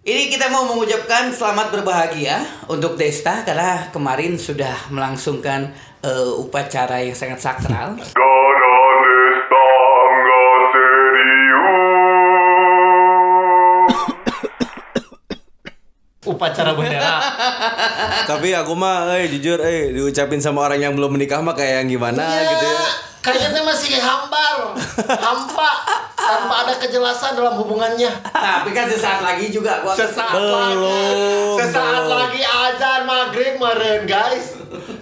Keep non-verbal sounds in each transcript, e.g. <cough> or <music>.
Ini kita mau mengucapkan selamat berbahagia untuk Desta karena kemarin sudah melangsungkan eh, upacara yang sangat sakral. <laughs> Upacara bendera. Tapi aku mah eh jujur eh diucapin sama orang yang belum menikah mah kayak yang gimana gitu ya. Kayaknya masih hambar, hampa, tanpa ada kejelasan dalam hubungannya. Tapi kan sesaat lagi juga gua Sesaat Belum, lagi, sesaat belum. lagi azan maghrib meren guys.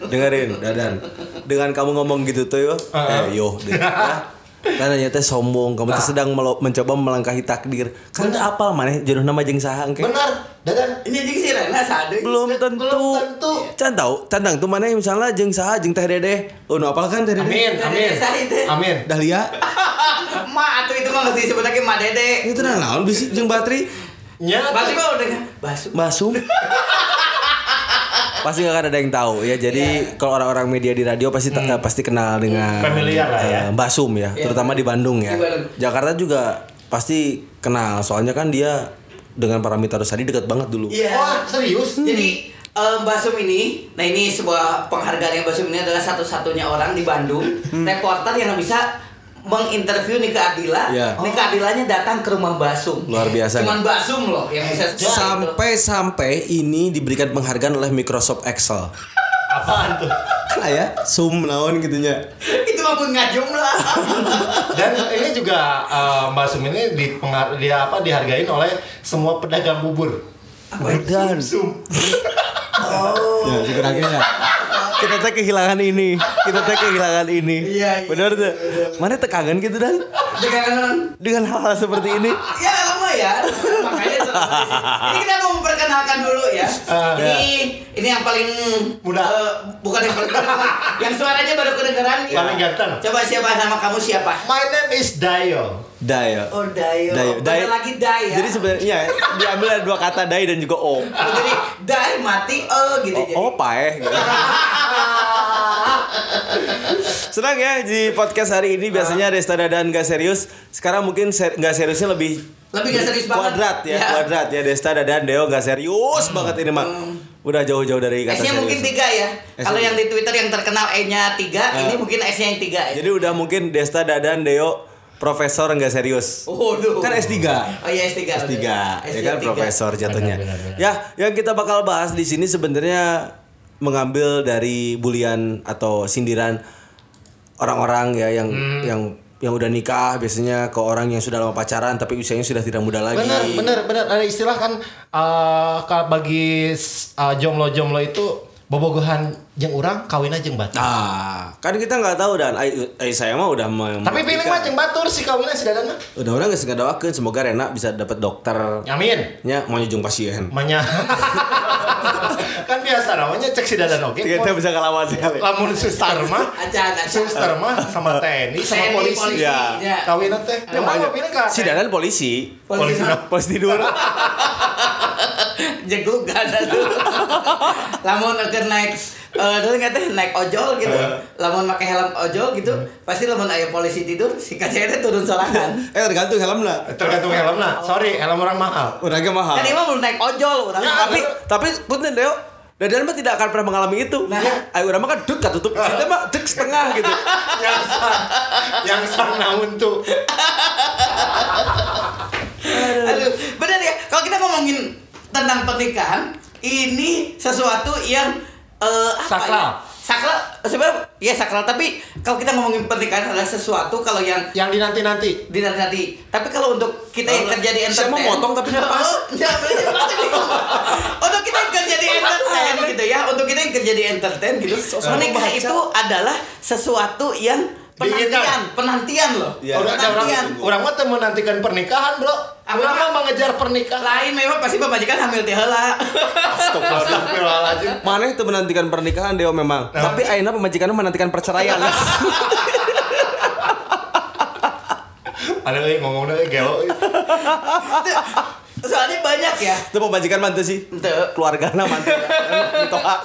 Dengerin Dadan. Dengan kamu ngomong gitu tuh yo. Eh yo. deh, ya. <laughs> Karena nyata sombong, kamu tuh sedang melo- mencoba melangkahi takdir. Kan tak apal maneh jodoh nama jeung saha engke. Benar, dadan. Ini jeung si Rena sade. Belum tentu. Belum tentu. Can tahu, cantang tuh mana misalnya jeung saha jeung teh dede. Oh, nu apal kan teh dede? Amin, amin, amin. Dahlia. <laughs> Ma atuh itu mah disebut lagi Ma Dede. Itu nah naon bisi jeung bateri? Nya, Berarti mah udah basu. Masum. <laughs> pasti nggak akan ada yang tahu ya jadi kalau orang-orang media di radio pasti ta- pasti kenal dengan Familiar lah ya. eh, Mbak Sum ya terutama di Bandung ya Di Bandung. Jakarta juga pasti kenal soalnya kan dia dengan Paramitha Rusadi dekat banget dulu Iya. Wah, serius? Jadi eh, Mbak Sum ini, nah ini sebuah penghargaan yang Mbak Sum ini adalah satu-satunya orang di Bandung, reporter yang bisa menginterview Nika Adila. Iya. Nika Adilanya datang ke rumah Mbak Sum. Luar biasa. Cuman Mbak Sum loh yang bisa sampai-sampai ini diberikan penghargaan oleh Microsoft Excel Apaan tuh? kan ya Zoom naon gitunya itu mah pun nggak jumlah. Dan ini juga eh, Mbak Sum ini dipengar dia apa dihargain oleh semua pedagang bubur. dan Sum. ya sebenarnya kita teh kehilangan ini kita teh kehilangan ini Iya, iya. benar tuh mana tekangan gitu dan Dengan dengan hal-hal seperti ini ya lumayan. Makanya. Ini kita mau memperkenalkan dulu ya. Ah, ini ini yang paling Muda. eh, bukan yang paling muda, <laughs> yang suaranya baru kedengeran. Paling ganteng. Coba siapa nama kamu siapa? My name is Dayo. Daya Oh Dayo. Dayo, Bentar lagi Day ya. Jadi sebenarnya diambil ada dua kata Day dan juga O. Oh, jadi Day mati oh gitu jadi. Oh, paeh gitu. <laughs> Senang ya di podcast hari ini biasanya Desta Dadan gak serius. Sekarang mungkin ser- gak seriusnya lebih Lebih gak serius banget. kuadrat ya, kuadrat ya Desta Dadan Deo gak serius banget ini mah. Udah jauh-jauh dari kata S-nya serius. mungkin tiga ya. Kalau yang di Twitter yang terkenal E-nya tiga, ini mungkin S-nya yang tiga ya. Jadi udah mungkin Desta Dadan Deo profesor enggak serius. Oh, duh. Kan S3. Oh iya S3. S3, udah. ya kan S3. profesor jatuhnya. Benar, benar, benar. Ya, yang kita bakal bahas di sini sebenarnya mengambil dari bulian atau sindiran orang-orang ya yang Hmm. yang yang udah nikah biasanya ke orang yang sudah lama pacaran tapi usianya sudah tidak muda lagi. Benar, benar, benar. Ada istilah kan ka- bagi eh, jomblo-jomblo itu bobogohan jeung urang kawin jeung batu. Ah, kan kita nggak tahu dan ai saya mah udah mem- Tapi pilih mah jeung batur si kawinnya si dadan mah. Udah orang nggak doakeun semoga Rena bisa dapat dokter Amin. nya mau nyujung pasien. Manya. <laughs> kan biasa namanya cek si dadan oke. Kita bisa ngelawan sekali. Lamun suster mah, Acan, acan. suster mah sama TNI sama polisi. polisi. Ya. Ya. Kawinnya teh. Ya, Mana pilih ka? Si Dadan polisi. Polisi. Polisi tidur. <laughs> Jeglugan atuh. <laughs> Lamun akan naik eh dulu nggak teh naik ojol gitu. Lamun pakai helm ojol gitu, pasti lamun aya polisi tidur si kacanya turun sorangan. <laughs> eh tergantung helm lah. Tergantung helm nah. Sorry, helm orang mahal. Orangnya mahal. Kan ini mah belum naik ojol orang. Ya, tapi tapi punten Deo Dadan mah tidak akan pernah mengalami itu. Nah. Ayo urang mah kan dek katutup. Kita mah dek setengah gitu. <laughs> yang sang, yang sang naun tuh. Aduh, benar ya. Kalau kita ngomongin tentang pernikahan, ini sesuatu yang eh, apa Sakral. ya? Sakral sebenarnya ya sakral tapi kalau kita ngomongin pernikahan adalah sesuatu kalau yang Yang dinanti-nanti. di nanti. Tapi kalau untuk kita yang kerja di Saya mau entertain, motong tapi nggak pas. Oh, ya, bingung. untuk kita yang kerja di entertain gitu ya, untuk kita yang kerja di entertain gitu, menikah itu adalah sesuatu yang penantian, penantian loh. Iya. Orang ada orang penantian. orang mah menantikan pernikahan, Bro. Orang mah mengejar pernikahan. Lain memang pasti pemajikan hamil teh heula. Astagfirullahaladzim. <laughs> Mana itu menantikan pernikahan Deo memang. Tapi ayeuna pemajikannya menantikan perceraian. <laughs> Ada euy ngomong deui gelo. Soalnya banyak ya. itu pemajikan mantu sih. Ente. Keluargana mantu.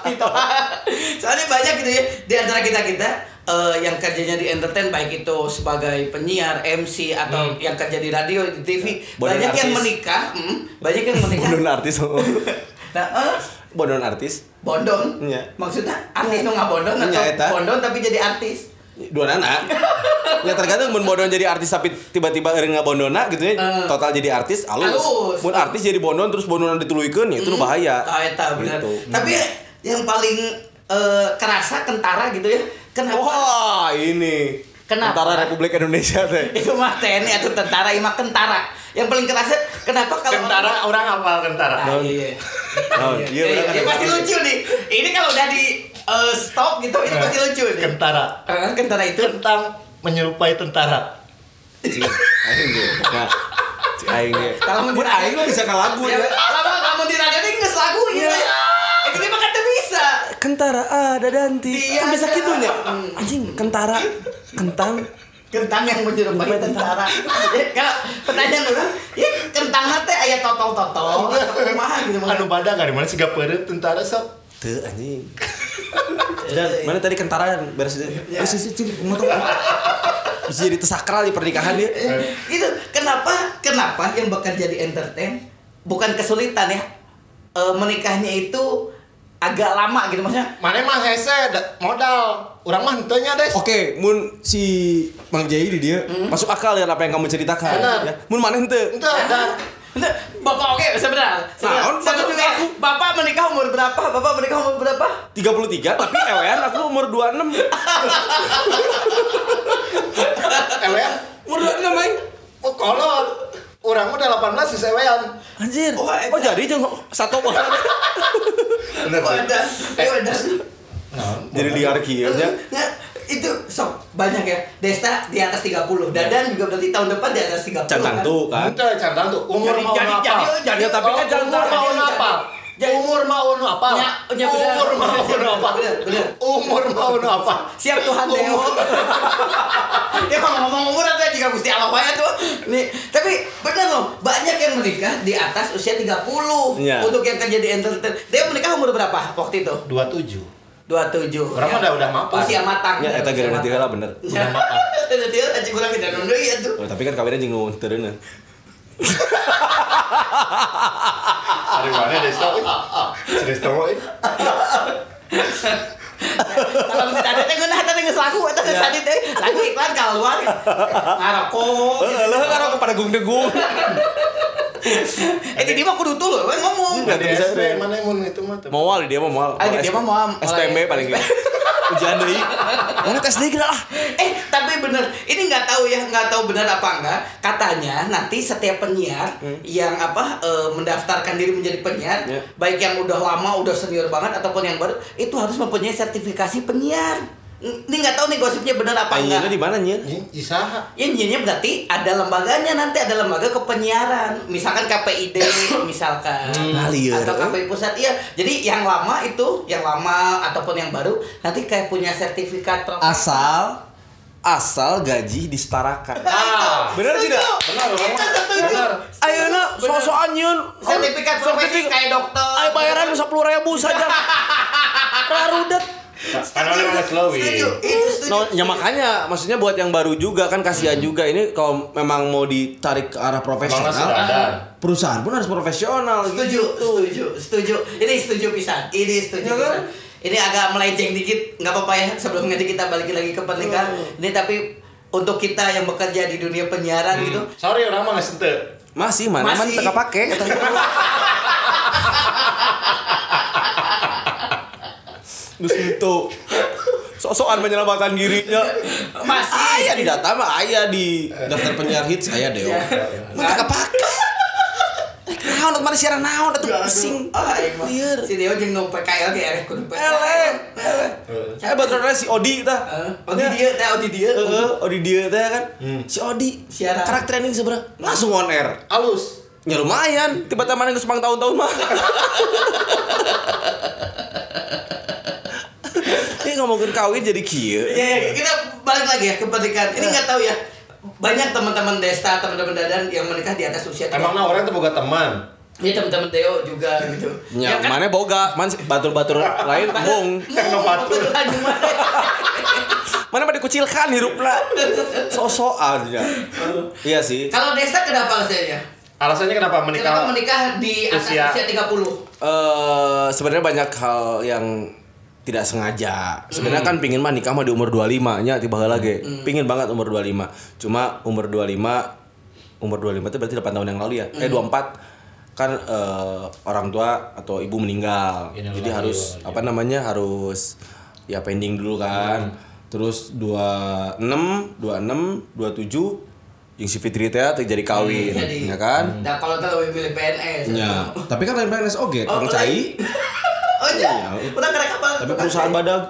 Itu. <laughs> Soalnya banyak gitu ya di antara kita kita eh, yang kerjanya di entertain baik itu sebagai penyiar, MC atau yang kerja di radio, di TV, Bodon banyak yang artis. menikah, mm, banyak yang menikah. Bondon artis. <laughs> Nah, eh, Bondon artis. bondon. Iya. Maksudnya artis nu nggak bondon Iya, atau bondon tapi jadi artis. Dua anak. <laughs> ya tergantung mun bondon jadi artis tapi tiba-tiba eureun ngabondona gitu ya. Eh. Total jadi artis alus. Alus. Mun artis jadi bondon terus bondonan dituluykeun ya itu nu bahaya. Ah, eta benar. Gitu. Tapi yang paling eh, kerasa kentara gitu ya. Kenapa? Wah, ini. Kenapa? Tentara Republik Indonesia teh. <laughs> Itu mah TNI atau tentara, ini mah kentara. Yang paling kerasa kenapa kalau Kentara orang hafal kentara. Ah, iya. Oh, <laughs> Iya, iya, iya, benar, iya, benar. pasti lucu nih. Ini kalau udah di eh, stop gitu, ini pasti lucu nih. Kentara. Eh, kentara itu Kentang menyerupai tentara. Cing, Aing ge. Nah, cing aing ge. Kalau mau Mun aing mah bisa ka lagu ya, ya. lama kamu di radio ini nggak lagu gitu ya. Eh, Ini mah kata bisa. Kentara ada danti. Iya, Kan bisa gitu nya. Hmm. Anjing, kentara, kentang. Kentang yang menyerupai tentara. Ya, kalau pertanyaan orang, ya kentang teh aya totol-totol <laughs> kumaha gitu Anu badak dari mana sih peureut tentara sok. Tuh anjing. <laughs> Dan mana tadi kentara beres itu. Beres itu cing, motong. Bisa jadi tersakral di pernikahan dia. gitu kenapa kenapa yang bekerja di entertain bukan kesulitan ya Eh, menikahnya itu agak lama gitu maksudnya Mana mah hese da- modal. Urang mah henteu nya des. Oke, mun si Mang Jai di dia masuk akal ya apa yang kamu ceritakan. Benar. Ya. Mun mana henteu? Henteu dan Bentar, Bapak oke. Sebentar. Naon, Saya bapak juga, Bapak menikah umur berapa? Bapak menikah umur berapa? 33 tapi <laughs> ewean aku umur 26. ewean <laughs> Umur 26 aing. oh, kolot. Urang mah udah 18 sih ewean. Anjir. Oh, Oh, jadi jeung satu orang. Bener. Wadah, wadah. jadi liar kieu nya. Itu sok banyak ya. Desta di atas 30. Dadan juga berarti tahun depan di atas 30. Cantang kan? tuh kan. Henteu cantang tuh umur Jadi- mau jadi- apa? jadi- jadi- Ya, tapi kan jangan umur mau jadi- apa? jadi- Umur mau apa? Ya, ya benar. Umur mau apa? Benar, benar. Umur mau apa? Siap Tuhan Dewo. <laughs> Dia mau ngomong umur atau jika Gusti Allah wae tuh. Nih, tapi benar loh, banyak yang menikah di atas usia 30. Iya. Untuk yang kerja di entertain. Dia menikah umur berapa waktu itu? 27. 27. Orang mah udah udah mapan. Usia matang. Ya eta gara nanti heula bener. Ya. Udah dia aja kurang tidak nunduk ya tuh. Oh, tapi kan kawinnya jeung nu teureunna. Dari mana des tau? Serius tau euy. Kalau tidak ada teh geunah teh geus lagu eta geus tadi teh lagu iklan keluar. Ngarokok. Heeh, karo kepada gung-degung. Eh di dia mah kudu tuh we ngomong. Nggak Di bisa, SP deh. mana mun itu mah teu. Moal dia mah moal. Ah, di dia mah moal. SPMB paling gitu. <laughs> Ujian deui. Mana tes deui lah. Eh tapi bener, ini nggak tahu ya, nggak tahu benar apa enggak. Katanya nanti setiap penyiar yang apa eh, mendaftarkan diri menjadi penyiar, Ya. baik yang udah lama, udah senior banget ataupun yang baru, itu harus mempunyai sertifikasi penyiar. Ini nggak tahu nih gosipnya benar apa Anjingna enggak. di mana nyieu? Ini isaha. Ya nyiarnya berarti ada lembaganya nanti ada lembaga kepenyiaran, misalkan KPID <coughs> misalkan Nah, liar, atau. KPI pusat iya. Jadi yang lama itu, yang lama ataupun yang baru nanti kayak punya sertifikat. Asal asal gaji disetarakan. Ah, Bener Setuju. tidak? Benar. Benar. Ayeuna sok-sokan nyieun Sertifikat profesi kayak dokter. Ayo bayaran 10 ribu saja. <laughs> Rarudet. Nggak Setuju. Itu setuju. No, ya makanya maksudnya buat yang baru juga kan kasihan juga ini kalau memang mau ditarik ke arah profesional ada? perusahaan pun harus profesional Setuju, gitu. setuju, setuju. Ini setuju pisan. Ini setuju Ya kan? pisan. Ini agak melenceng dikit, nggak apa-apa ya. Sebelum nanti kita balik lagi ke pernikahan. Ini tapi untuk kita yang bekerja di dunia penyiaran gitu, Sorry orang geus henteu. Masih mana man Masih. teka pake <laughs> itu sok-sokan menyelamatkan dirinya. masih Aya di data mah aya di daftar penyiar hits aya deh. Mah teka pake. Naon mana siaran naon atuh pusing. Ah, iya. Liar. Si Deo jeung nu PKL ge ereh kudu PKL. Ele. ele. Saya baturna si Odi tah. Heeh. Odi dia, teh Odi dia. Heeh, Odi dia teh kan. Si Odi Siaran. karakter training seberang langsung on air. Halus. Ya lumayan, tiba-tiba mana geus tahun-tahun mah. <laughs> Ini ngomongin kawin jadi kieu. Ya, ya, kita balik lagi ya ke pernikahan. Ini nggak tahu ya. Banyak teman-teman Desta, teman-teman Dadan yang menikah di atas usia Emangnya orang tuh boga teman. Ini teman-teman Deo juga gitu. Ya, kan? mana boga, man batur-batur lain bung. Aja, Mas. Mana mah dikucilkan hirupna. Sosokan ya. Iya sih. Kalau Desta kenapa alasannya? Alasannya kenapa Kenapa menikah? menikah di atas Usia- usia, 30? Eh sebenarnya banyak hal yang tidak sengaja. Sebenarnya kan pingin mah nikah mah di umur 25 nya tiba lagi. Pingin banget umur 25. Cuma umur 25 umur 25 itu berarti 8 tahun yang lalu ya. Eh 24 kan eh, orang tua atau ibu meninggal. Innalillahi Jadi harus wa apa namanya? harus ya pending dulu kan. Terus 26, 26, 27 yang si Fitri teh terjadi kawin, Jadi, ya kan? Nah kalau tahu milih PNS. Ya, tapi kan lain PNS oke, Oh, Kang Cai. Oh iya. Iya. Udah karek apa? Tapi perusahaan badak.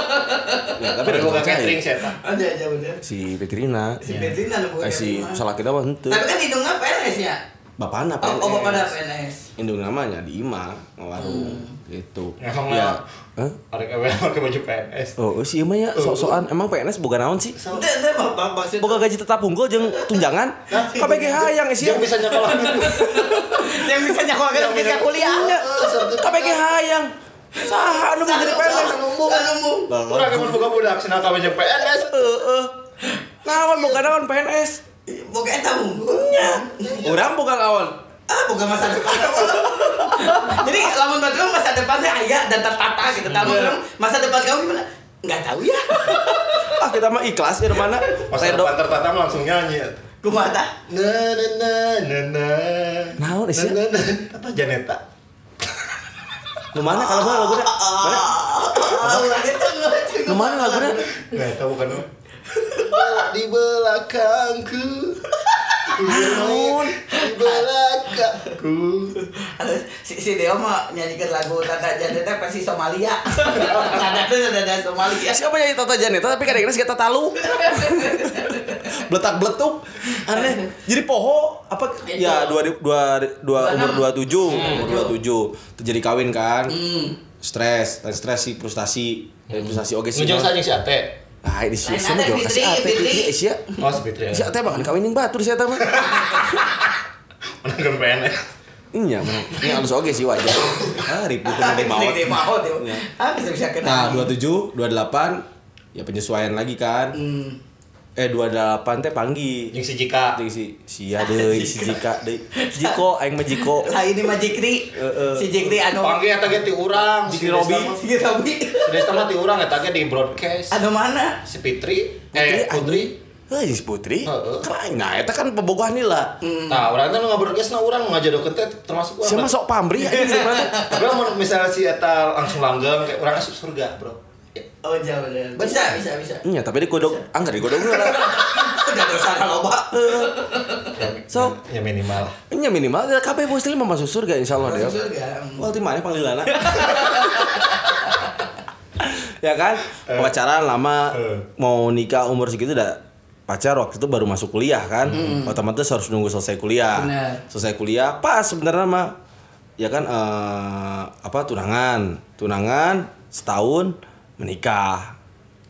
<laughs> ya, tapi ada Cai. catering saya. Ada aja. Si Petrina. Si Petrina nu Eh si salah kita mah henteu. Tapi kan hidungnya PNS ya. Bapakna Oh, PNS. oh bapak ada PNS. Indung namanya di Ima, warung gitu. Emang ya. mah- Hah? Arek ewe pakai baju PNS. Oh, si Ima ya sok-sokan emang PNS boga naon sih? Bapak maksud. Boga gaji tetap unggul jeung tunjangan. KBG hayang sih. Yang bisa nyekolah yang bisa nyakolkan ketika kuliah. KBG hayang. Saha anu boga di PNS? Kan umum. Urang kemun boga budak cenah ka jeung PNS. Heeh. Naon boga naon PNS? Boga eta unggul. Urang boga kawan. Ah, boga masa depan. <laughs> Jadi lamun batu masa depannya aya dan tertata gitu. Tapi masa depan kamu gimana? Enggak tahu ya. <laughs> Ah kita mah ikhlas ya mana? Masa Redo. depan tertata langsung nyanyi. Kumaha tah? Na na na na na. Naon sih? Na, na, na. Apa Janeta? <laughs> Lu mana kalau mana lagunya? Mana? Ah. Lu mana lagunya? Nggak tahu bukan. Di belakangku. Naon? Si, si Deo mah nyanyikan lagu Tata Janeta pasti Somalia. <laughs> Tuh nada Somalia. Siapa yang Tata Janeta tapi kadang-kadang si Tata Talu. Bletak bletuk. Aneh. Jadi poho apa Itu. ya dua dua dua umur 27, Hmm. umur 27 terjadi kawin kan. Hmm. Stres, stres si frustasi, frustasi oke sih. Nujung saja si Ate. Ah, ini sih Lain sama Fitri, kasih ate Fitri. Fitri Asia. Oh, Fitri. Si ate bahkan kawin yang batur si ate mah. Menangkan PNS. Iya, ini halus oke sih wajar. Ah, ribu kena di maut. Di maut. Ah, bisa bisa Nah, kena. 27, 28 ya penyesuaian lagi kan. Hmm. Eh 28 teh panggi. Yang si Jika. Jeung si sia <laughs> deui si Jika deui. Jiko aing mah Jiko. Lah <laughs> ini mah Jikri. Heeh. Si Jikri anu Panggil eta ge ti urang. Jikri Robi. Si Robi. Si Desta mah ti urang eta ge di broadcast. Anu mana? Si Fitri. Putri Eh, Putri. Heuh, si Putri. Heeh. Kan nah eta kan pebogohan heula. Nah, orang kan nggak broadcast na urang ngajodokeun teh termasuk urang. Siapa sok pamri. Tapi misalnya si eta langsung langgeng kayak orang asup surga, Bro. Oh, jauh bener. Bisa, bisa, bisa. Iya, tapi digodok, anggar digodok heula. Udah dosa loba. So, Ya minimal lah. nya minimal ya kabeh muslim mah masuk surga insyaallah deh. Masuk surga. Wah, di mana panggilana? <laughs> ya kan? Pacaran lama Eh. mau nikah umur segitu udah pacar waktu itu baru masuk kuliah kan. Otomatis harus nunggu selesai kuliah. Benar. Selesai kuliah pas sebenarnya mah ya kan eh, apa tunangan. Tunangan setahun menikah.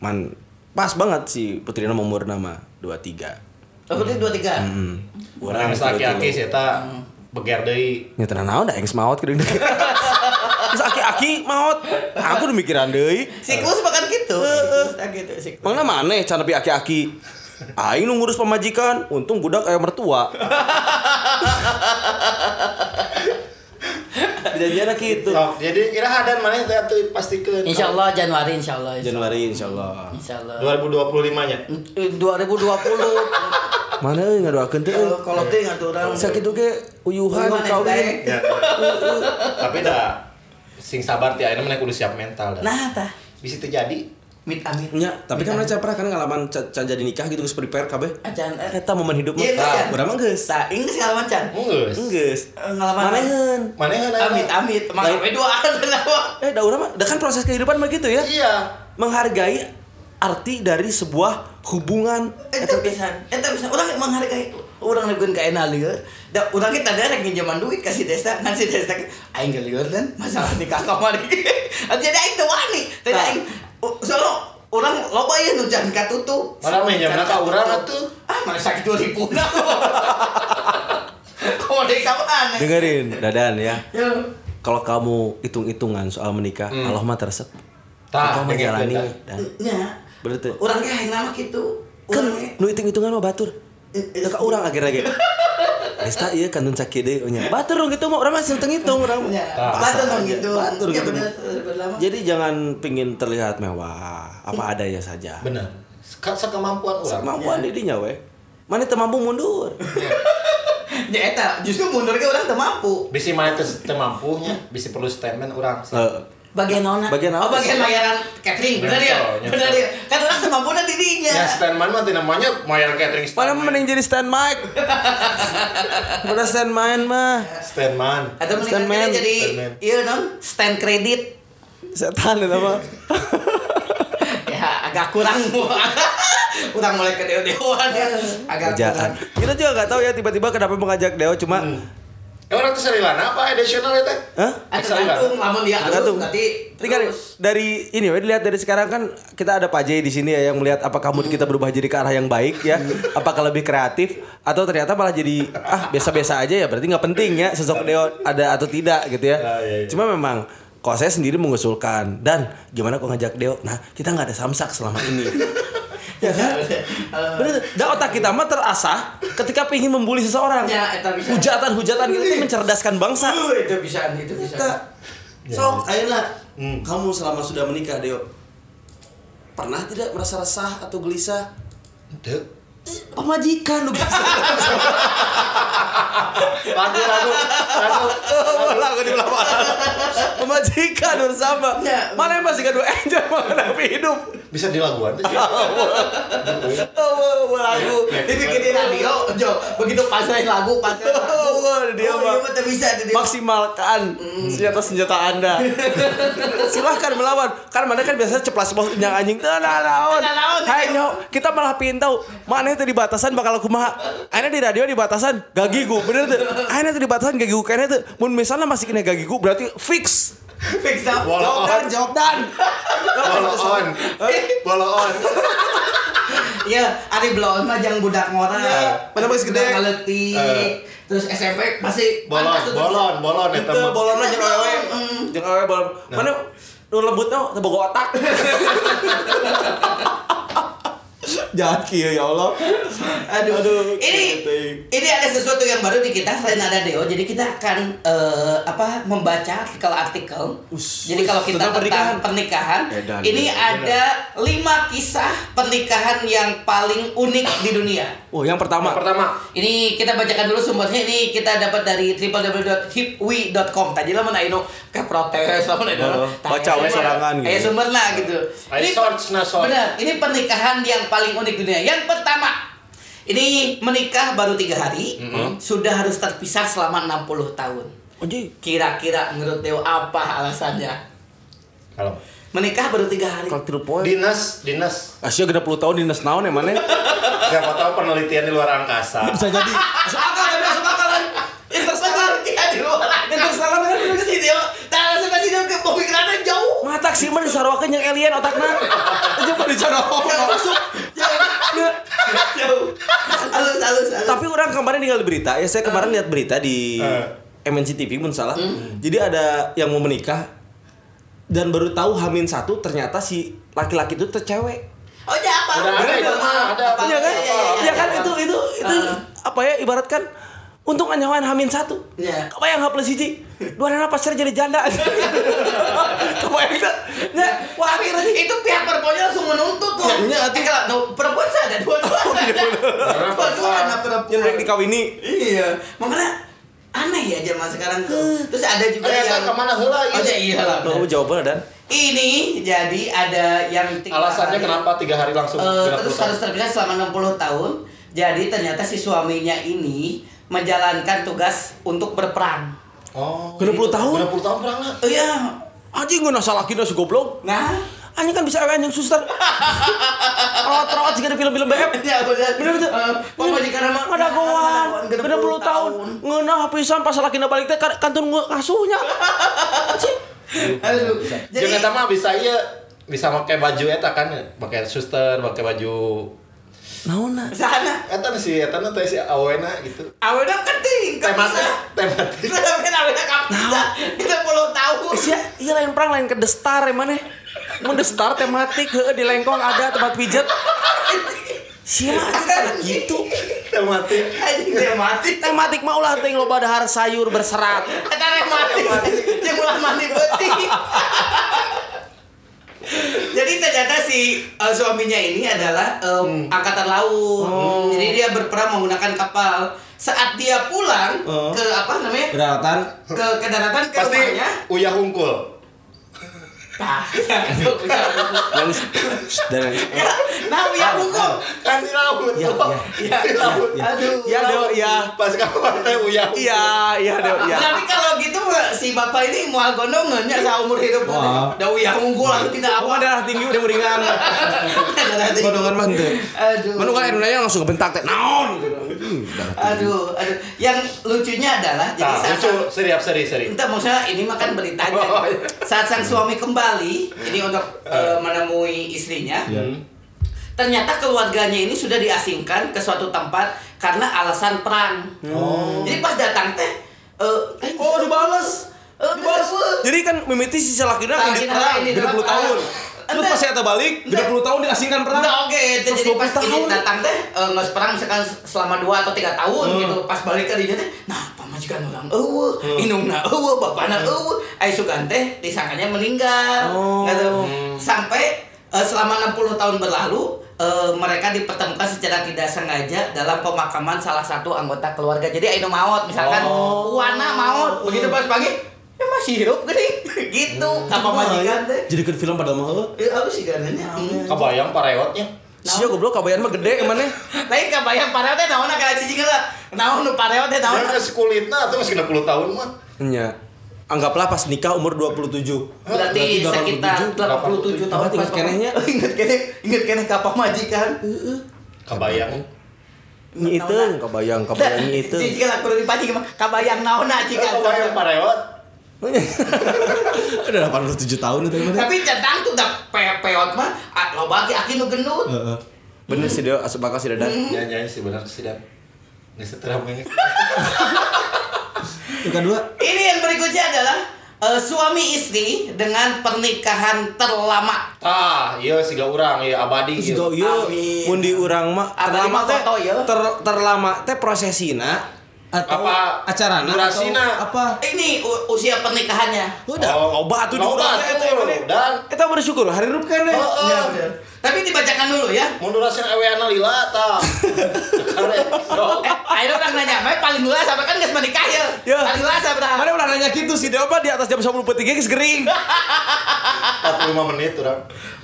Man pas banget sih Putri nama umur nama 23. Oh, berarti dua tiga. Hmm. Orang <laughs> aki-aki si eta beger deui. Ya tenan naon da yang semaut kieu deui. Geus aki-aki maot. Aku udah mikiran deui. Siklus bahkan gitu. Siklus tak gitu siklus. Mana maneh can nepi aki-aki. Aing nu ngurus pemajikan, untung budak aya mertua. <laughs> Janjian gitu. Sok, jadi iraha dan mana teh atuh pastikeun. Insya Allah Januari Insya Allah. Januari insyaallah. Insya Allah. 2025 nya. Eh, 2020 <laughs> Mana euy ngadoakeun teh. Eh, kalau teh nggak orang Sakitu ge uyuhan Uyuhan kawin. <laughs> Ya. Tapi dah sing sabar ti ayeuna mana kudu siap mental dah. nah tah Bisa terjadi. Mit amit Nya, tapi kan mana pernah kan ngalaman can can jadi nikah gitu geus prepare kabeh. acan eh, Eta momen hidup mah. Kan? Urang mah geus. tah ini segala macam Geus. Geus. Eh, ngalaman Maneheun. Mana kan amit amit Lain- makanya doaan Eh, da urang mah da kan proses kehidupan begitu ya. Iya. Menghargai arti dari sebuah hubungan itu bisa itu bisa orang menghargai orang lebih ke enak liur da orang kita ada yang pinjaman duit kasih desa ngasih desa aing ke liur dan masalah nikah kamari <laughs> jadi aing tuh wani tadi Tah. aing soalnya orang loba ya nu jangan katutup Mana minjamna ka urang atuh? ah mana sakit dua ribu kamu dari kapan dengerin dadan ya. Ya. Kalau kamu hitung-hitungan soal menikah Allah mah tersep. Engkau menjalani dan nya Berarti Orangnya yang nama gitu. kan nu hitung-hitungan mah batur. Ya ka urang akhir-akhir. <laughs> Resta ieu kantun sakit deui nya. Batur dong gitu mah urang mah hitung hitung urang. Ya, batur dong gitu. Batur Ya, gitu. benar, benar. Jadi jangan pingin terlihat mewah, apa adanya saja. Bener. Sek- Sekemampuan orang. Kemampuan didinya we. Mana teu mampu mundur. <laughs> Ya eta justru mundurnya orang teu mampu. Bisa mana teu teu mampunya, bisa perlu statement orang sih. Bagian naon? Bagian Oh, apa bagian sih? bayaran catering. Benar ya? Benar ya? Kan orang teu mampu dirinya. Ya statement mah namanya mayar catering Mana stand mending jadi stand mic. <laughs> Udah stand main mah. stand man. Atau Stand mendingan man. jadi Stand man. iya non stand kredit. Setan itu mah. ya agak kurang <laughs> kurang mulai ke dewa-dewaan ya agak Kerjaan. kurang Kita juga nggak tahu ya tiba-tiba kenapa mengajak Deo cuma Eh orang tuh salilana apa additional ya teh? Hah? Ah, tergantung lamun dia Tergantung. terus berarti Tinggal terus. dari ini we dilihat dari sekarang kan kita ada Pak J di sini ya yang melihat apakah mood kita berubah jadi ke arah yang baik ya, apakah lebih kreatif atau ternyata malah jadi ah biasa-biasa aja ya berarti nggak penting ya sosok Deo ada atau tidak gitu ya. Ah, iya, iya. Cuma memang kok saya sendiri mengusulkan dan gimana kok ngajak Deo? Nah kita nggak ada samsak selama ini. <laughs> ya kan? <laughs> Bener, dan otak kita mah terasah ketika ingin membuli seseorang. Ya, eta bisa. Hujatan-hujatan gitu itu mencerdaskan bangsa. Uh, itu bisa itu bisa Kita Sok, ayolah. Kamu selama sudah menikah, Deo. Pernah tidak merasa resah atau gelisah? Teu. Pemajikan lu Lagu lagu lagu. <laughs> Lagu di belakang. Pemajikan bersama. Ya. Mana yang masih kedua enjoy menghadapi hidup. Bisa dilaguan tuh. <laughs> Oh, lagu. dibikin di radio Jo begitu pasain lagu pasain lagu Oh, dia oh, mah. iya bisa tuh dia Maksimalkan senjata-senjata Anda. <laughs> Silahkan melawan. Kan mana kan biasanya ceplas bos yang anjing teu naon. Teu naon. Hai nyo, kita malah pingin tahu mana itu di batasan bakal kumaha. Akhirnya di radio di batasan gagigu, bener tuh. Akhirnya tuh di batasan gagigu kayaknya tuh. Mun misalnya masih kena gagigu berarti fix. fix Wall Jawab dan, jawab dan. Bolo on. Bolo on. Iya, Ari Blon mah jang budak ngora. Iya, mana masih gede. Ngaletik. Eh. Terus SMP masih Bolon, bolon, bolon Itu eta mah. bolonnya jeung awewe. Mm. Jeung awewe bolon. Mana nu lembutnya teu boga otak. <laughs> <laughs> Jahat kieu ya Allah. Aduh, Aduh, ini ini ada sesuatu yang baru di kita selain ada Deo. Jadi kita akan eh, apa membaca artikel-artikel. Us, Jadi kalau kita tentang pernikahan. pernikahan, Edan, ini edan, ada lima kisah pernikahan yang paling unik di dunia. Oh, yang pertama. Yang pertama. Ini kita bacakan dulu sumbernya. Ini kita dapat dari www.hipwi.com. Tadi lah mana ini kayak protes lah mana Oh, baca we sorangan gitu. Eh sumber lah gitu. Search, nah, search. Benar. Ini pernikahan yang paling unik dunia. Yang pertama, ini menikah baru tiga hari, sudah harus terpisah selama 60 tahun. Kira-kira menurut Deo apa alasannya? Kalau Menikah baru tiga hari. Kalau poin. dinas, dinas. Asia genap puluh tahun dinas naon ya mana? <laughs> Siapa tahu penelitian di luar angkasa. Bisa jadi. Masuk akal masuk akal. Interstellar. Iya di luar angkasa. Interstellar kan Si Deo, tak langsung kasih Deo ke pemikirannya Mata sih mah disarwakeun yang alien otakna. Aja mah dicara masuk. Jauh. Halus, halus, halus. Tapi orang kemarin tinggal di berita, ya saya kemarin lihat berita di Eh. MNC TV pun salah. Jadi ada yang mau menikah dan baru tahu Hamin satu ternyata si laki-laki itu tuh cewek. Oh, ya apa? Udah ada ada apa? Itu itu itu apa ya ibaratkan untung anyawan Hamin satu. Iya. Kebayang H plus hiji. Dua anak pasar jadi janda. <laughs> Kebayang tak? Ya, wah Tapi akhirnya itu pihak perempuannya langsung menuntut loh. Ya, iya, eh, kalau no, perempuan sih ada dua-dua. Dua-dua ada perempuan. yang dikawini. Iya, makanya aneh ya zaman sekarang tuh. Terus ada juga Eh, yang ke mana heula Oh ya iya lah. Kamu jawaban dan Ini jadi ada yang tiga Alasannya hari, kenapa tiga hari langsung genap terus harus terpisah selama 60 tahun. Jadi ternyata si suaminya ini menjalankan tugas untuk berperang. Oh. Genep puluh tahun? Genep puluh tahun perang lah. Iya. anjing nggak salah kina si goblok. Nah, Anjing kan bisa anjing suster. Rawat-rawat juga di film-film BF. <laughs> ya benar. Bener betul. Eh, pemajikan mah Ada goan. Puluh tahun. Ngeunah pisan pas laki balik teh ka- kantun ngasuhnya. Anjing. Aduh. Jadi Jeung eta mah bisa ieu bisa pakai baju eta kan, pakai suster, pakai baju Naonna? sana eta si eta teh si awena gitu. awalnya keting kan Tematik, tematik. Kan awalnya kan bisa? Kita puluh tahun. Eh, sia, iya lain perang lain ke destar ya mana? Mun the star tematik heueuh di lengkong ada tempat pijet. Sia aja gitu. Tematik. Mati. Tematik mah ulah teh loba dahar sayur berserat. Kata rematik. Yang ulah mandi putih. Jadi ternyata si uh, suaminya ini adalah um, angkatan laut. Jadi dia berperang menggunakan kapal. Saat dia pulang Oh. ke apa namanya? Daratan Ke ke daratan ke Pasti rumahnya. uyah hungkul. Nah, udah. dan Nah, ya hukum. Kan di laut. Ya. Ya, laut. Aduh. ya deo ya. Pas kapan teh uyah. Iya, iya deo ya. Tapi kalau gitu si bapak ini mau gondongan ya seumur hidup Wah. Dah ya unggul lah tidak Aku apa. darah tinggi udah meringan. Godongan mah. Aduh. Kan Indonesia langsung kebentak teh. Naon gitu. Aduh, aduh. Yang lucunya adalah jadi Nah, saat lucu, seriap seri seri. Entah maksudnya ini makan beritanya. Oh, iya. Saat sang suami kembali, ini untuk eh, menemui istrinya. Ternyata keluarganya ini sudah diasingkan ke suatu tempat karena alasan perang. Jadi pas datang teh eh eh, Oh, dibales. Dibales. dibales. Jadi kan mimiti si salakina Salakina ini perang ini 20 dalam tahun. Ente. pas saya balik, 20 tahun diasingkan perang. Nah, oke, Terus jadi 20 pas ini datang teh eh, nggak perang misalkan selama 2 atau 3 tahun Hmm. gitu. Pas balik ke dia teh, nah pamajikan orang eueuh, indungna eueuh, bapana eueuh. Ai sugan teh disangkanya meninggal. Oh. Gitu. Sampai eh, selama 60 tahun berlalu eh, mereka dipertemukan secara tidak sengaja dalam pemakaman salah satu anggota keluarga. Jadi Aino maut misalkan Oh. Wana maut, begitu pas pagi ya masih hidup gini <laughs> gitu apa majikan teh Jadi ke film pada mah. Eh, apa sih gananya? Kebayang pareotnya. Sia goblok kabayan mah gede emane. <laughs> Lain kabayang pareot teh naon kayak cicing lah. Naon nu pareot teh naon? Jangan sekulitna atau masih 60 tahun mah. Nya. Anggaplah pas nikah umur 27. Berarti sekitar 87 tahun ingat kenehnya? <laughs> Ingat keneh, ingat keneh ka pamajikan. Kebayang. Nyi itu kabayang kabayang nyi itu. Cicing lah kudu dipancing mah kabayang naon na cika. Kebayang pareot. <laughs> Udah 87 tahun itu emane. Tapi centang tuh udah pe- peot mah ah, loba aki aki nu gendut. Heeh. Bener sih dia asup bakal si dadan. Nyanyi sih benar sih dan. Nggak seteram ini. Yang kedua, Ini yang berikutnya adalah eh, suami istri dengan pernikahan terlama. Ah, iya sih gak urang, iya abadi ieu Amin. mun di urang mah terlama teh ieu. ter, terlama teh prosesina atau Apa acarana durasina? apa? Ini usia pernikahannya. Udah, Oh, loba tuh eta emane. dan- Kita bersyukur hari rup. Oh, oh. Iya, bener. Tapi dibacakan dulu ya. Mau durasin eweana lila ta. <laughs> So. Eh, ayo orang nanya, "Mai paling dulu sampai kan geus menikah ya." Ya. Paling dulu sampai Mana ulah nanya gitu sih, dia apa di atas jam 10 petik geus gering. <laughs> 45 menit urang.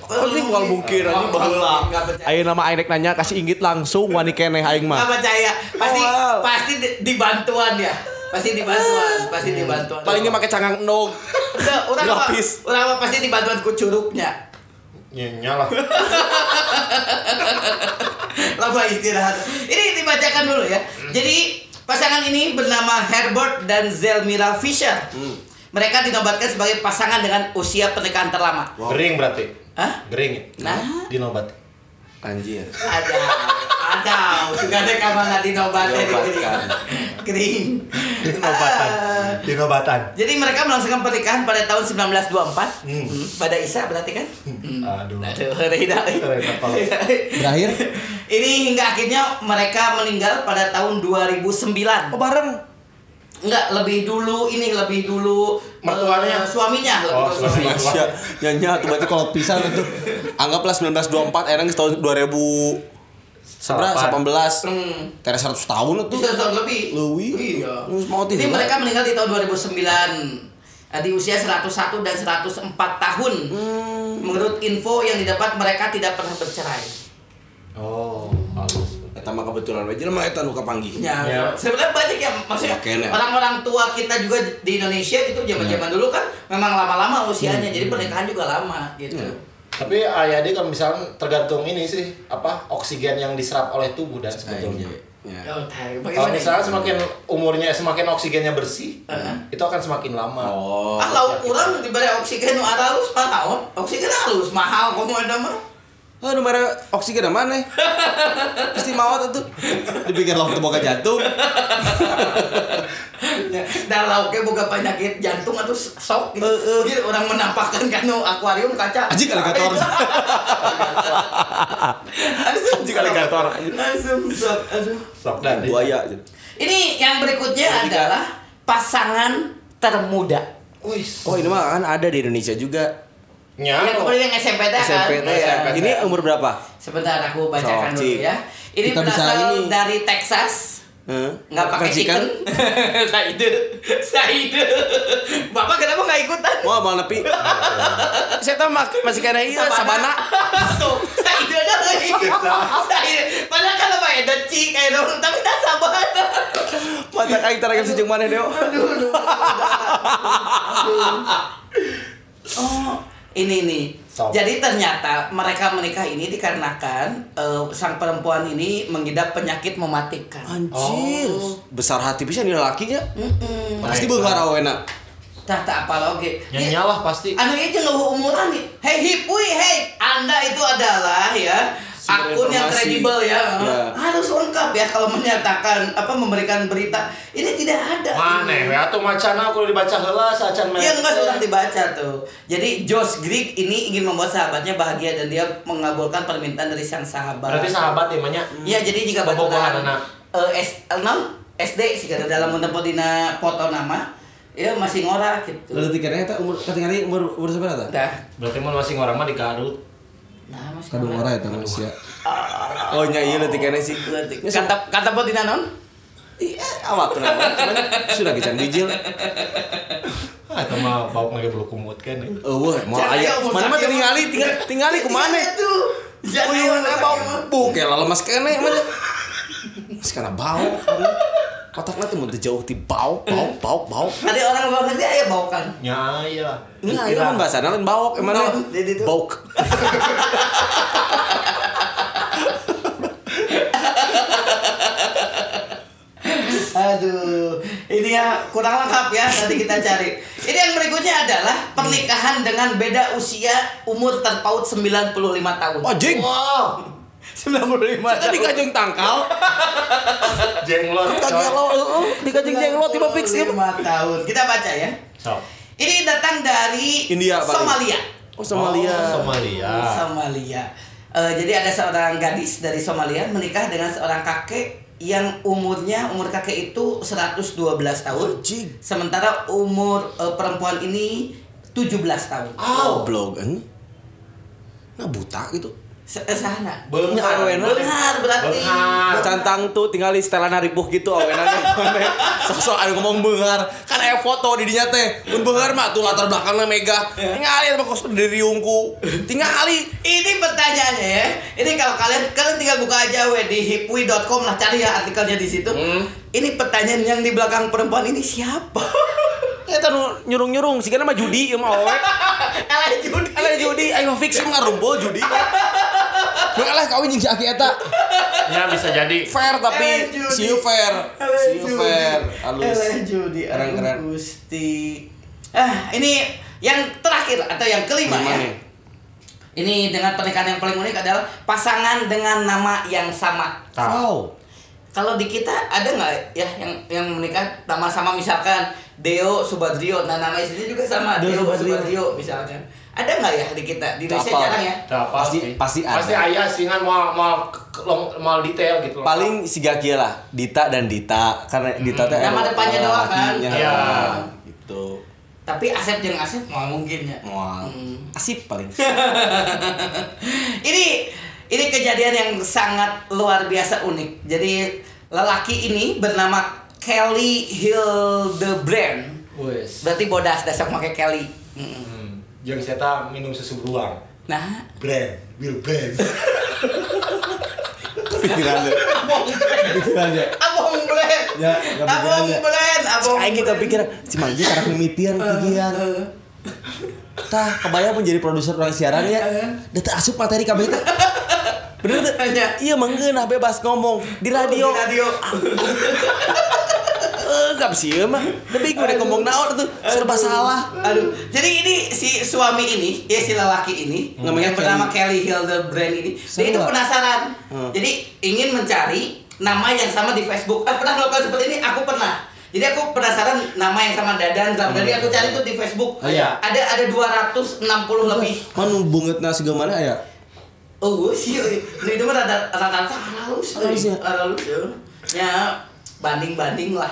Penting bukan mungkin anjing baheula. Enggak. Ayo nama aing nanya kasih inggit langsung wani keneh aing Enggak mah. percaya. Pasti Wow. pasti di, dibantuan ya. Pasti dibantuan, pasti dibantuan. Palingnya make cangang endog. Udah, orang apa? Lapis. Orang apa pasti dibantuan ku curugnya. Nyala. <laughs> Lama istirahat. Ini dibacakan dulu ya. Jadi pasangan ini bernama Herbert dan Zelmira Fisher. Mereka dinobatkan sebagai pasangan dengan usia pernikahan terlama. Gering berarti. Hah? Gering. ya? Nah. Dinobat. Anjir. Ada, ada. Juga ada kamar nggak dinobatin. Dinobatkan. Kering. Dinobatan. Ah. Dinobatan. Jadi mereka melangsungkan pernikahan pada tahun 1924 Hmm. Hmm, pada Isa berarti kan? Hmm. Aduh. Aduh, Rida. Rida, kalau- <laughs> Berakhir Ini hingga akhirnya mereka meninggal pada tahun 2009. oh bareng. Enggak, lebih dulu ini lebih dulu Mertuanya? eh, suaminya, lebih Oh, dulu suaminya. suaminya. Sia, nyanyi tuh berarti kalau pisah itu anggaplah 1924 era geus tahun 2000 Sabra Salapan. 18 Hmm. Teres 100 tahun itu Bisa tahun lebih. Leuwih. Iya. Mau Ini mereka meninggal di tahun 2009 eh, di usia 101 dan 104 tahun. Hmm. Menurut info yang didapat mereka tidak pernah bercerai. Oh, halus. Eta mah kebetulan wae jelema eta nu kapanggih. Ya, Ya. sebenarnya banyak ya maksudnya Yakin ya. orang-orang tua kita juga di Indonesia gitu zaman-zaman dulu kan memang lama-lama usianya jadi pernikahan juga lama gitu. Hmm. Tapi ayah dia kalau misalnya tergantung ini sih apa oksigen yang diserap oleh tubuh dan sebetulnya. Ya. Oh, Kalau misalnya semakin umurnya semakin oksigennya bersih, Heeh. itu akan semakin lama. Oh. Ah, lauk kurang diberi oksigen nu halus mahal. Oksigen halus mahal kamu ada mah. Nu mere oksigen mana? <laughs> Pasti maot atuh. Dipikir lauk boga jantung. Dan <laughs> lauknya boga penyakit jantung atau sok gitu. Jadi orang menampakkan kanu akuarium kaca. Anjing alligator. <laughs> Sok. alligator. Langsung sok. Aduh. Sok dan Buaya. Ini yang berikutnya adalah pasangan termuda. Wis. Oh ini mah kan ada di Indonesia juga. Nya. Yang kemudian yang SMP teh kan. SMP teh ya. Ini umur berapa? Sebentar aku bacakan Sok, dulu Cik. ya. Ini Kita berasal ini. dari Texas. Hah? nggak pakai chicken. <laughs> Saide, Saide. Bapak kenapa nggak ikutan? Wah, mal nepi. <laughs> Saya tahu mak- masih kena iya sabana. Tuh, Saide ada lagi. Saide. Padahal kan apa ya, deci kayak dong, tapi tak sabana. Mata kain taragam sejeng mana deo. <laughs> Oh, ini nih. So. Jadi ternyata mereka menikah ini dikarenakan eh, sang perempuan ini mengidap penyakit mematikan. Anjir. Besar hati bisa nih lakinya. Mm-mm. Pasti beunghar awena. Tah tak apa lagi. Nyanyi lah pasti. Anu itu nggak umuran nih. Hei hipui, hei. Anda itu adalah ya akun yang kredibel ya. Ya. Harus lengkap ya kalau menyatakan apa memberikan berita. Ini tidak ada. Mana ya? Atau macana kalau dibaca heula sacan Iya enggak sudah dibaca tuh. Jadi Josh Grigg ini ingin membuat sahabatnya bahagia dan dia mengabulkan permintaan dari sang sahabat. Berarti sahabat ya manya. Iya jadi jika anak. eh, S non SD sih kada dalam mentempo dina foto nama ya masih ngorak gitu. Lalu tiketnya eta umur ketinggalan umur umur seberapa? Dah. Berarti mau masih orang mah di Garut. Nah, masih Kadung ngorak. ora eta manusia. Oh nya iya leutik kene sih. Kata kata po dina non? Iya, awak kenapa? Cuman sudah kican bijil. Ah, itu mah bau ngage bulu kumut kan. ya. Eueuh, mau aya. ya, Mana mah tingali, Bang. tinggal tingali ku mana? Iya tuh. Oh iya, bau bau kayak lemas kene mana. Sekarang bau. Otaknya tuh mau jauh ti bau, bau, bau, bau. Ada orang luar negeri aja bawakan. Ya iya. Enggak, itu kan bahasa lain emangnya Oh, jadi itu. bauk. Aduh, ini ya kurang lengkap ya. Nanti kita cari. Ini yang berikutnya adalah pernikahan dengan beda usia umur terpaut 95 tahun. Oh, jing. Wow. 95 Tadi kajeng tangkal, <laughs> Jenglot. kagak lo, heeh, di kajeng jenglot tiba fix ya. 95 tahun. Kita baca ya. So. Ini datang dari India, Pak. Somalia. Oh, Somalia. Oh, Somalia. Somalia. Eh, jadi ada seorang gadis dari Somalia menikah dengan seorang kakek yang umurnya umur kakek itu 112 tahun. Anjing. Sementara umur eh, perempuan ini 17 tahun. Oh, blog kan. Nah, buta gitu. Se- eh, sana. Beunghar. Awena. Benar berarti. Cantang tuh tinggal di setelan haripuh gitu awena mana. Sosok ada ngomong beunghar. Kan aya foto di dinya teh. Mun beunghar mah tuh latar belakangnya mega. Tingali mah kos dari riungku. Tingali. Ini pertanyaannya ya. Ini kalau kalian kalian tinggal buka aja we di hipwi.com lah cari ya artikelnya di situ. Hmm. Ini pertanyaan yang di belakang perempuan ini siapa? Eta nu nyurung-nyurung sih mah judi ieu mah awe. Elah <laughs> judi. Ala judi ayo fix mah ngarumpul judi. <laughs> Nu alah kawin jeung si Aki eta. Ya bisa jadi. Fair tapi you fair. Elah See you judi. fair. Halus. Judi. Aduh, Keren-keren. Gusti. Ah, ini yang terakhir atau yang kelima Lima ya. Ini dengan pernikahan yang paling unik adalah pasangan dengan nama yang sama. Wow. Kalau di kita ada nggak ya yang yang menikah nama sama misalkan Deo Subadrio, nah nama istrinya juga sama Deo Deo, Subadrio. Subadrio. misalkan. Ada nggak ya di kita? Di Indonesia Apa? jarang ya. Nah, Pasti- pasti ada. Pasti ayah sih kan mau mau long mau detail gitu. Paling si Gaki lah, Dita dan Dita karena Dita teh Nama depannya doang kan? Iya. Gitu. Tapi Asep jeung Asep mau mungkin ya. Mual. Hmm. Asip paling. <laughs> ini ini kejadian yang sangat luar biasa unik. Jadi lelaki ini bernama Kelly Hildebrand. Wes. Berarti bodas dasar pakai Kelly. Mm. Hmm. Jeung saya minum susu beruang. Nah, Brand, Will Brand. Pikiran deh. Pikiran deh. abong blend. Ya, ya. blend, abong. Aing kita pikir si Manggi karena mimitian pikiran. Tah, kebayang pun jadi produser orang siaran ya. Da teu asup materi kabeh teh. Bener teh? <laughs> Iya. Iya manggeunah bebas ngomong di radio. Di radio. Eh, gak sih mah. Tapi gue udah ngomong naon tuh serba salah. Aduh, jadi ini si suami ini, ya si lelaki ini, Namanya yang bernama Kelly Hildebrand ini, dia itu penasaran. Hmm. Jadi ingin mencari nama yang sama di Facebook. Eh, pernah melakukan seperti ini? Aku pernah. Jadi aku penasaran nama yang sama Dadan Drum Daddy aku cari tuh di Facebook. Oh, iya. Ada ada 260 lebih. Manu bungetna segala mana ya? Oh, sih. Nah, itu mah rata rata halus. Halus ya? Halus ya. Ya banding-banding lah.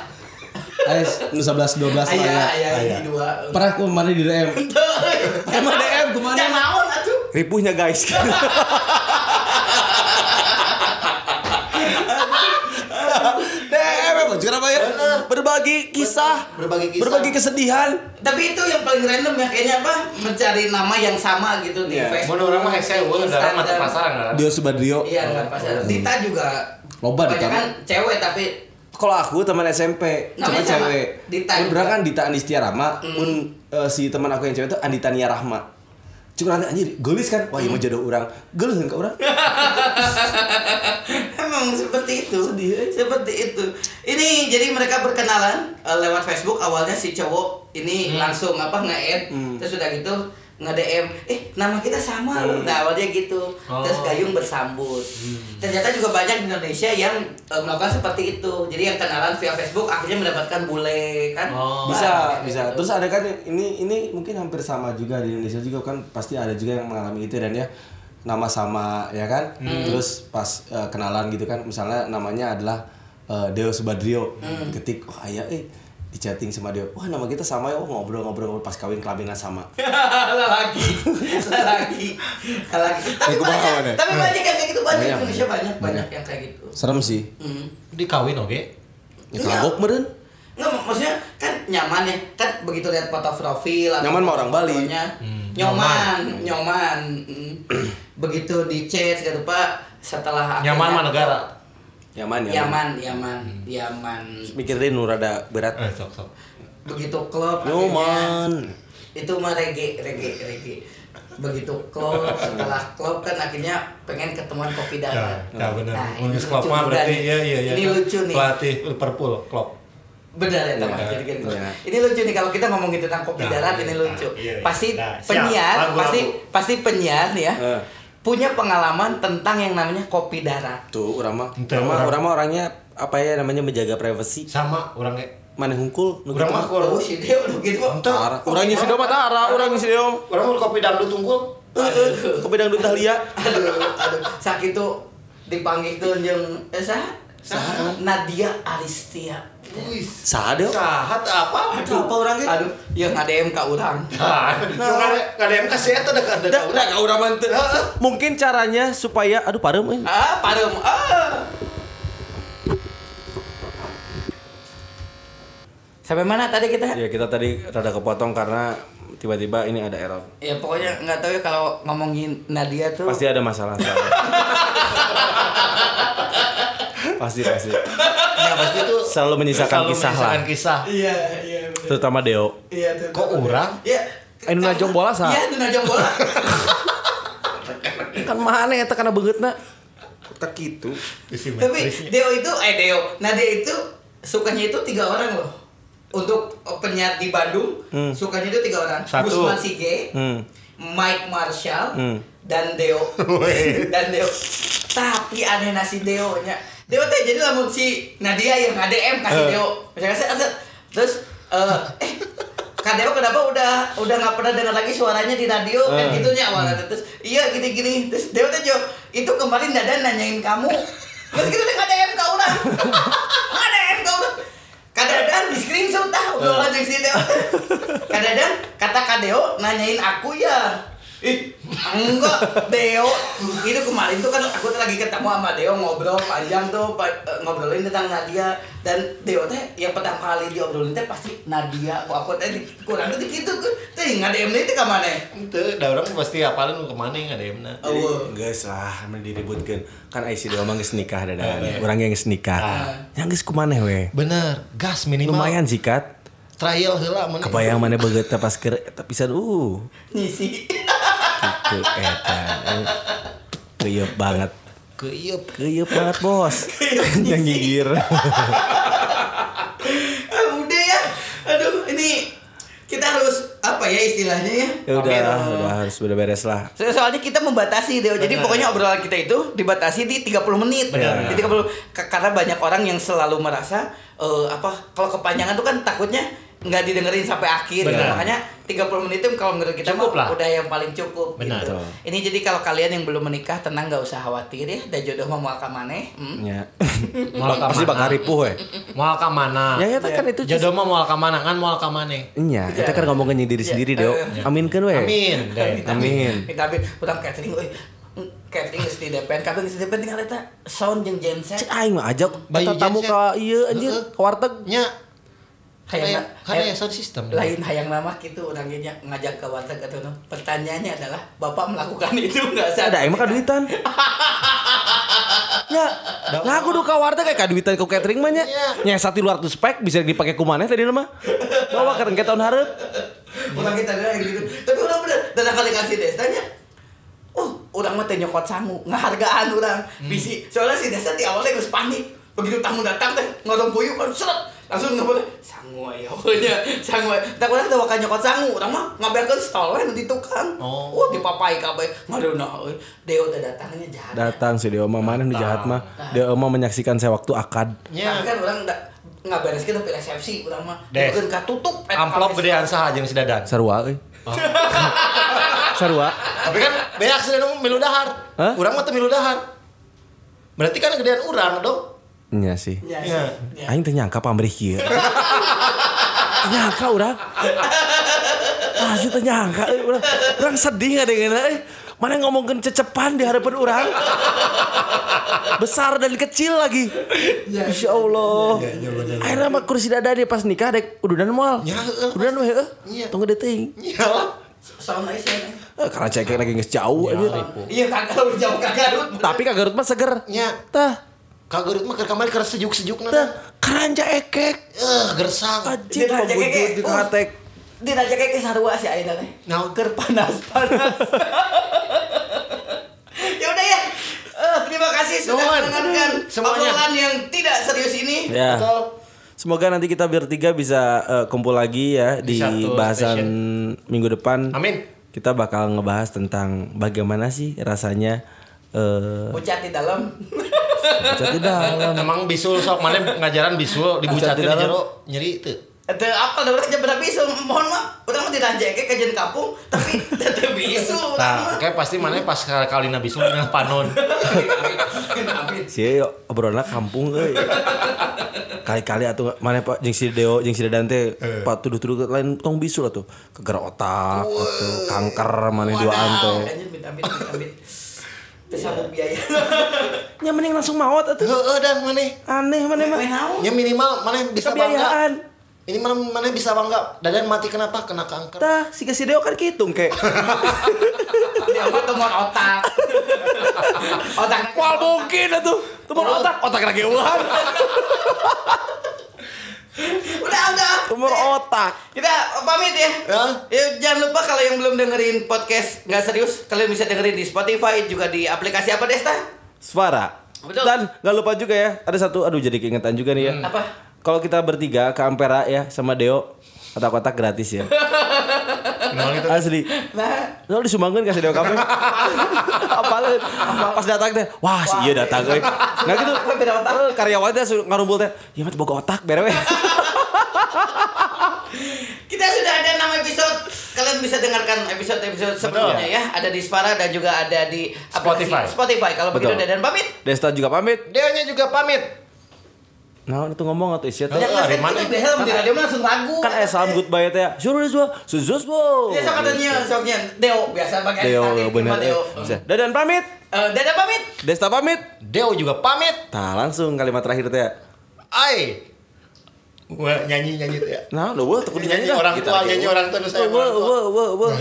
Ais, nu 11 12 lah Ayah, ya. ayah, Aya. ini dua. Pernah ke <laughs> mana di DM? Emang DM ke mana? Jangan naon atuh. Ripuhnya guys. <laughs> DM apa? Kenapa ya? Berbagi kisah, Berbagi kisah. berbagi kesedihan. Tapi itu yang paling random ya kayaknya apa? Mencari nama yang sama gitu di Iya. Facebook. Mun orang mah hese eueuh, da orang mah teu Instagram. pasaran kan. Dio Subadrio. Iya, enggak pasaran. Dita juga Loba Dita. Banyak kan cewek tapi Kalau aku teman SMP, cuma cewek. Dita berang kan Dita Andistia Rama, mun eh, si teman aku yang cewek itu Andita Nia Rahma. Cuma nanti anjir, gelis kan? Wah, iya mau jodoh orang. Gelis kan ke orang? <laughs> Emang seperti itu. Sedih, eh. Seperti itu. Ini jadi mereka berkenalan eh, lewat Facebook. Awalnya si cowok ini langsung apa nge-add, terus udah gitu nge-DM, eh nama kita sama loh. Nah, awalnya gitu. Terus Gayung bersambut. Ternyata juga banyak di Indonesia yang eh, melakukan seperti itu. Jadi yang kenalan via Facebook akhirnya mendapatkan bule kan. Oh. bisa Banyak bisa gitu. terus ada kan ini ini mungkin hampir sama juga di Indonesia juga kan pasti ada juga yang mengalami itu dan ya nama sama ya kan terus pas eh, kenalan gitu kan misalnya namanya adalah eh, Deo Subadrio ketik wah ayah eh di chatting sama Deo wah nama kita sama ya oh, ngobrol-ngobrol pas kawin kelabinan sama lagi lagi lagi tapi kumaha banyak mana? tapi banyak yang kayak gitu banyak, Banyak, di Indonesia banyak. banyak banyak Banyak. yang kayak gitu serem sih hmm. Dikawin oke. ya Enggak. kagok meren Nggak, mak- maksudnya kan nyaman ya kan begitu lihat foto profil atau Nyaman mah orang Bali. Hmm, nyaman nyaman mm. begitu di chat segala rupa setelah Nyaman mah akhirnya- negara. Nyaman ya Yaman Yaman Yaman mikirin nu rada berat Eh, sok sok. begitu klub akhirnya- nyaman itu mah reggae reggae reggae begitu klub setelah klub kan akhirnya pengen ketemuan kopi Ya, darat ya benar. Nah, geus klub lucu mah berarti nih. iya iya iya. ini lucu nih Pelatih Liverpool klub. benar ya teman Iya, jadi kan iya. ini lucu nih kalau kita ngomongin tentang kopi Nah, darat iya, ini nah, lucu iya, iya. pasti Nah, siap. penyiar pasti pasti penyiar nih ya Eh. Punya pengalaman tentang yang namanya kopi darat tuh orang mah Ente, orang mah orang. orang mah orangnya apa ya namanya menjaga privasi Sama orang ge. mana hungkul nu Urang gitu. mah kalau oh si Deo udah gitu. Tara. Urang ngisi mah tara, urang ngisi. Orang mau kopi dangdut unggul. Heeh, kopi dangdut Dahlia. aduh aduh sakit tuh dipanggil ke jeung eh sah Saha? Nadia Aristia Wih. Saha deh. Sahat apa? Apa orang ge? aduh ya ngadem ka urang <laughs> Nah, nggak ada yang kasih eta dekat Da, da ka urang mah teu. Heeh. Mungkin caranya supaya aduh parem euy. ah parem ah sampai mana tadi kita Ya kita tadi rada kepotong karena tiba-tiba ini ada error. ya pokoknya nggak tahu ya kalau ngomongin Nadia tuh Pasti ada masalah. <laughs> pasti pasti. Ya pasti itu Selalu menyisakan selalu kisah menyisakan lah. kisah. iya iya bener. Terutama Deo. iya Kok urang? ya Eh, nu najong bola, Sa? iya najong bola <laughs> Kan mana eta kana beungeutna. Tak gitu. Tapi. Deo itu eh Deo Nadia itu sukanya itu tiga orang loh untuk penyiar di Bandung Hmm. sukanya itu tiga orang Satu. Gusman Sige Hmm. Mike Marshall Hmm. dan Deo <laughs> dan Deo tapi aneh nasi Deo nya Deo teh jadi lamun si Nadia yang ADM kasih Eh. Misalnya saya aset terus eh eh Kak Deo kenapa udah udah nggak pernah dengar lagi suaranya di radio? Kan Eh. gitunya awalnya. Terus iya gini gini terus Deo teh jawab itu kemarin Dadan nanyain kamu. Terus gitu deh ADM kau udah ADM kau udah Kadang di screenshot tahu udah lanjut si Deo. Kadang kata Kak Deo nanyain aku ya. Ih, enggak, Deo. Itu kemarin tuh kan aku tuh lagi ketemu sama Deo ngobrol panjang tuh pa- eh, ngobrolin tentang Nadia dan Deo teh yang pertama kali diobrolin teh pasti Nadia. Kok aku teh kurang tuh gitu kan. Teh ngadem itu ka mana? Itu da orang pasti apalin ke mana nggak ada yang benar. Oh. Geus lah, mun diributkeun. Kan ai si Deo mah geus nikah dadan. Eh. Urang yang geus nikah. Yang geus kumaneh we? Bener, gas minimal. Lumayan sih, Kat. Trial heula mana. Kebayang mana beget pas keur eta pisan uh. Ngisi. <laughs> Gitu eta. Keyep banget. Keyep. Keyep banget, Bos. <laughs> Yang gigir. <laughs> ah, udah ya. Aduh, ini kita harus apa ya istilahnya ya? Ya udah, udah harus udah beres lah. So- Soalnya kita membatasi Deo. Jadi pokoknya obrolan kita itu dibatasi di 30 menit. Benar. Di 30 Ka- karena banyak orang yang selalu merasa eh, apa kalau kepanjangan tuh kan takutnya nggak didengerin sampai akhir ya. Benar. Makanya 30 menit itu kalau menurut kita Cukup mah lah. udah yang paling cukup Benar. gitu. Ini jadi kalau kalian yang belum menikah tenang nggak usah khawatir ya. Dan jodoh mah moal ka maneh. Hmm. Ya. <laughs> Moal ka Pasti mana? bakal ripuh we. Moal ka mana? Ya eta kan itu Jodoh mah moal ka mana kan moal ka mana? Nya, kita kan ngomongin diri sendiri, Deo. Aminkan we. Amin. Deh. Amin. Tapi udah catering euy. Catering geus di kabeh geus di DPN tinggal eta sound jeung genset. Cek aing mah ajak tamu ka ieu anjir, ka warteg. Nya Hayang ya sound system. lain hayang nama gitu orang nya ngajak ke warteg atau no. pertanyaannya adalah bapak melakukan <laughs> itu nggak sadar Ada aing mah kaduitan. <laughs> Ya, nah aku duka warteg kayak kaduitan ke catering mah nya. Nya satu luar tuh spek bisa dipakai ku maneh tadi mah. Bawa keren ke tahun hareup. orang kita ada yang gitu tapi udah bener dan kali kasih destanya oh orang mah teh nyokot sangu ngehargaan orang bisi soalnya si desa di awalnya geus panik begitu tamu datang teh ngorong puyuh kan seret langsung nggak boleh sangu <laughs> ayo nya sangu aya. tak urang teh wakan nyokot sangu orang mah ngabiarkeun stol we nu di tukang Oh. oh dipapai kabeh ngadona deo teh datangnya jahat Datang si Deo mah mana nu jahat mah. Deo mah menyaksikan saya waktu akad. Tapi kan orang nggak nggak beres kita tapi resepsi orang mah bukan katutup eta Amplop gedean saha jeung si Dadan. Sarua euy. <laughs> Sarua. Tapi kan beak si Dadan milu dahar. Hah? Urang mah teu milu dahar. Berarti kan gedean urang dong. Nya sih. ya, Iya. ya. Aing teh nyangka pamrih kieu. nyangka urang. Asli teh nyangka euy urang. Urang sedih ngadengeunna euy. Mana ngomongkeun cecepan di hadapan urang. Besar dan kecil lagi. Insya Allah. Akhirnya mah kursi dada dia pas nikah dek udunan moal. Ya, heueuh. Udunan we heuh. Iya. Tunggu. Iyalah. sound aja sih Eh, Karena cekek lagi geus jauh anjir. iya kagak jauh kagak Tapi kagarut mah seger. Nya. Tah, Kagurut mah keur kamari keur sejuk-sejuk tah. na. Karanja ekek. Eh, gersang. Anjir, ngajak pembujut keke. di katek. dia ngajak kayak sarua si Aina teh Naon? keur panas panas <laughs> ya udah ya Eh, terima kasih sudah Nuhun. mendengarkan Semuanya. obrolan yang tidak serius ini Ya. Betul. Semoga nanti kita bertiga bisa eh, kumpul lagi ya di, Di bahasan minggu depan. Amin. Kita bakal ngebahas tentang bagaimana sih rasanya eh pucat di dalam pucat di dalam. Emang bisul sok mana ngajaran bisul dibucatin di dalam. jero nyeri teu. Itu apa udah orang jam bisu mohon maaf orang mah tidak jeke kajian kampung tapi tetep bisu orang Nah, kayak pasti mana pas kali na bisul dengan panon. Amin. Si obrolan kampung euy. Kali-kali atuh mana Pak jeung si Deo jeung si Dadan teh Pak tuduh-tuduh lain tong bisul atuh. Keger otak atuh kanker mana duaan teh. Tersambung biaya Nya <laughs> mending langsung maot atuh. Heeh dan mana? Aneh mana mah. Ya minimal mana bisa bangga. Ini mana mana bisa bangga. Dadan mati kenapa? Kena kanker. Tah, si si Deo kan kitung kek. <laughs> Dia mah tumor otak <laughs> Otak Wal mungkin atuh. Tumor otak, otak lagi ulang. Udah udah Tumor otak. Kita pamit ya. Ya. Ya, jangan lupa kalau yang belum dengerin podcast nggak serius, kalian bisa dengerin di Spotify juga di aplikasi apa Desta? Suara. Betul. Dan nggak lupa juga ya, ada satu aduh jadi keingetan juga nih ya. Apa? Kalau kita bertiga ke Ampera ya sama Deo, kotak-kotak gratis ya. <laughs> Kenal itu. Asli. Nah, Lo disumbangkan kasih Deo kafe. <laughs> Apalin. Pas datang teh, wah si iya datang euy. Nah gitu. Eh, Karyawan teh ngarumpul teh, "Ya mah boga otak berewe." <laughs> kita sudah ada 6 episode. Kalian bisa dengarkan episode-episode sebelumnya ya. Ada di Spara dan juga ada di Spotify. Spotify. Kalau begitu dan pamit. Desta juga pamit. Deonya juga pamit. Nah, itu ngomong atau isi teh. Dari mas mana? itu di radio mah langsung ragu. Kan eh salam goodbye teh. Suruh suruh suzus bo. Biasa katanya soknya Deo biasa pakai Deo cuma Deo. Dadan pamit. Eh, dadah pamit. Desta pamit. Deo juga pamit. Nah, langsung kalimat terakhir teh. Ai. Wah, nyanyi nyanyi ya. Nah, lu wah takut Nyanyi orang tua, nyanyi orang tua, saya Wah, wah, wah, wah.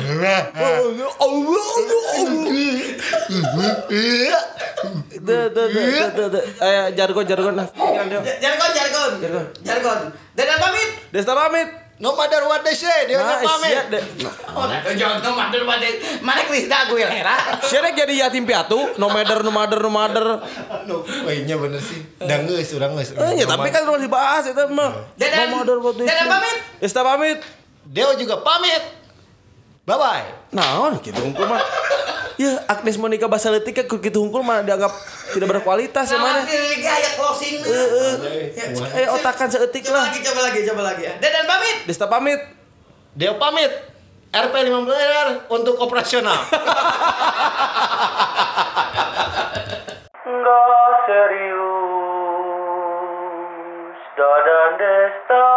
Eh, jargon, jargon lah. Jargon, jargon. Jargon. Jargon. Dadah pamit. Desta pamit. No matter what they say, Deo Nah, pamit. sia deh. Oh, nah, jangan mandur pada mana Krisda gue lera. Siapa jadi yatim piatu? No matter, no matter, no matter. No, wahnya bener sih. Udah geus, udah geus. Eh, ya tapi kan udah dibahas itu mah. Dadan. No matter what they say. pamit. Desta pamit. Deo juga pamit. Bye bye. Naon gitu mah ya Agnes Monica Basaletika gitu hunkul mana dianggap tidak berkualitas ya mana? Closing. Eh, eh. Ya, eh otakan seetik lah. lagi coba lagi coba lagi ya. Dan pamit. Desta pamit. Deo pamit. RP 15 miliar untuk operasional. Enggak serius. Dadan Desta.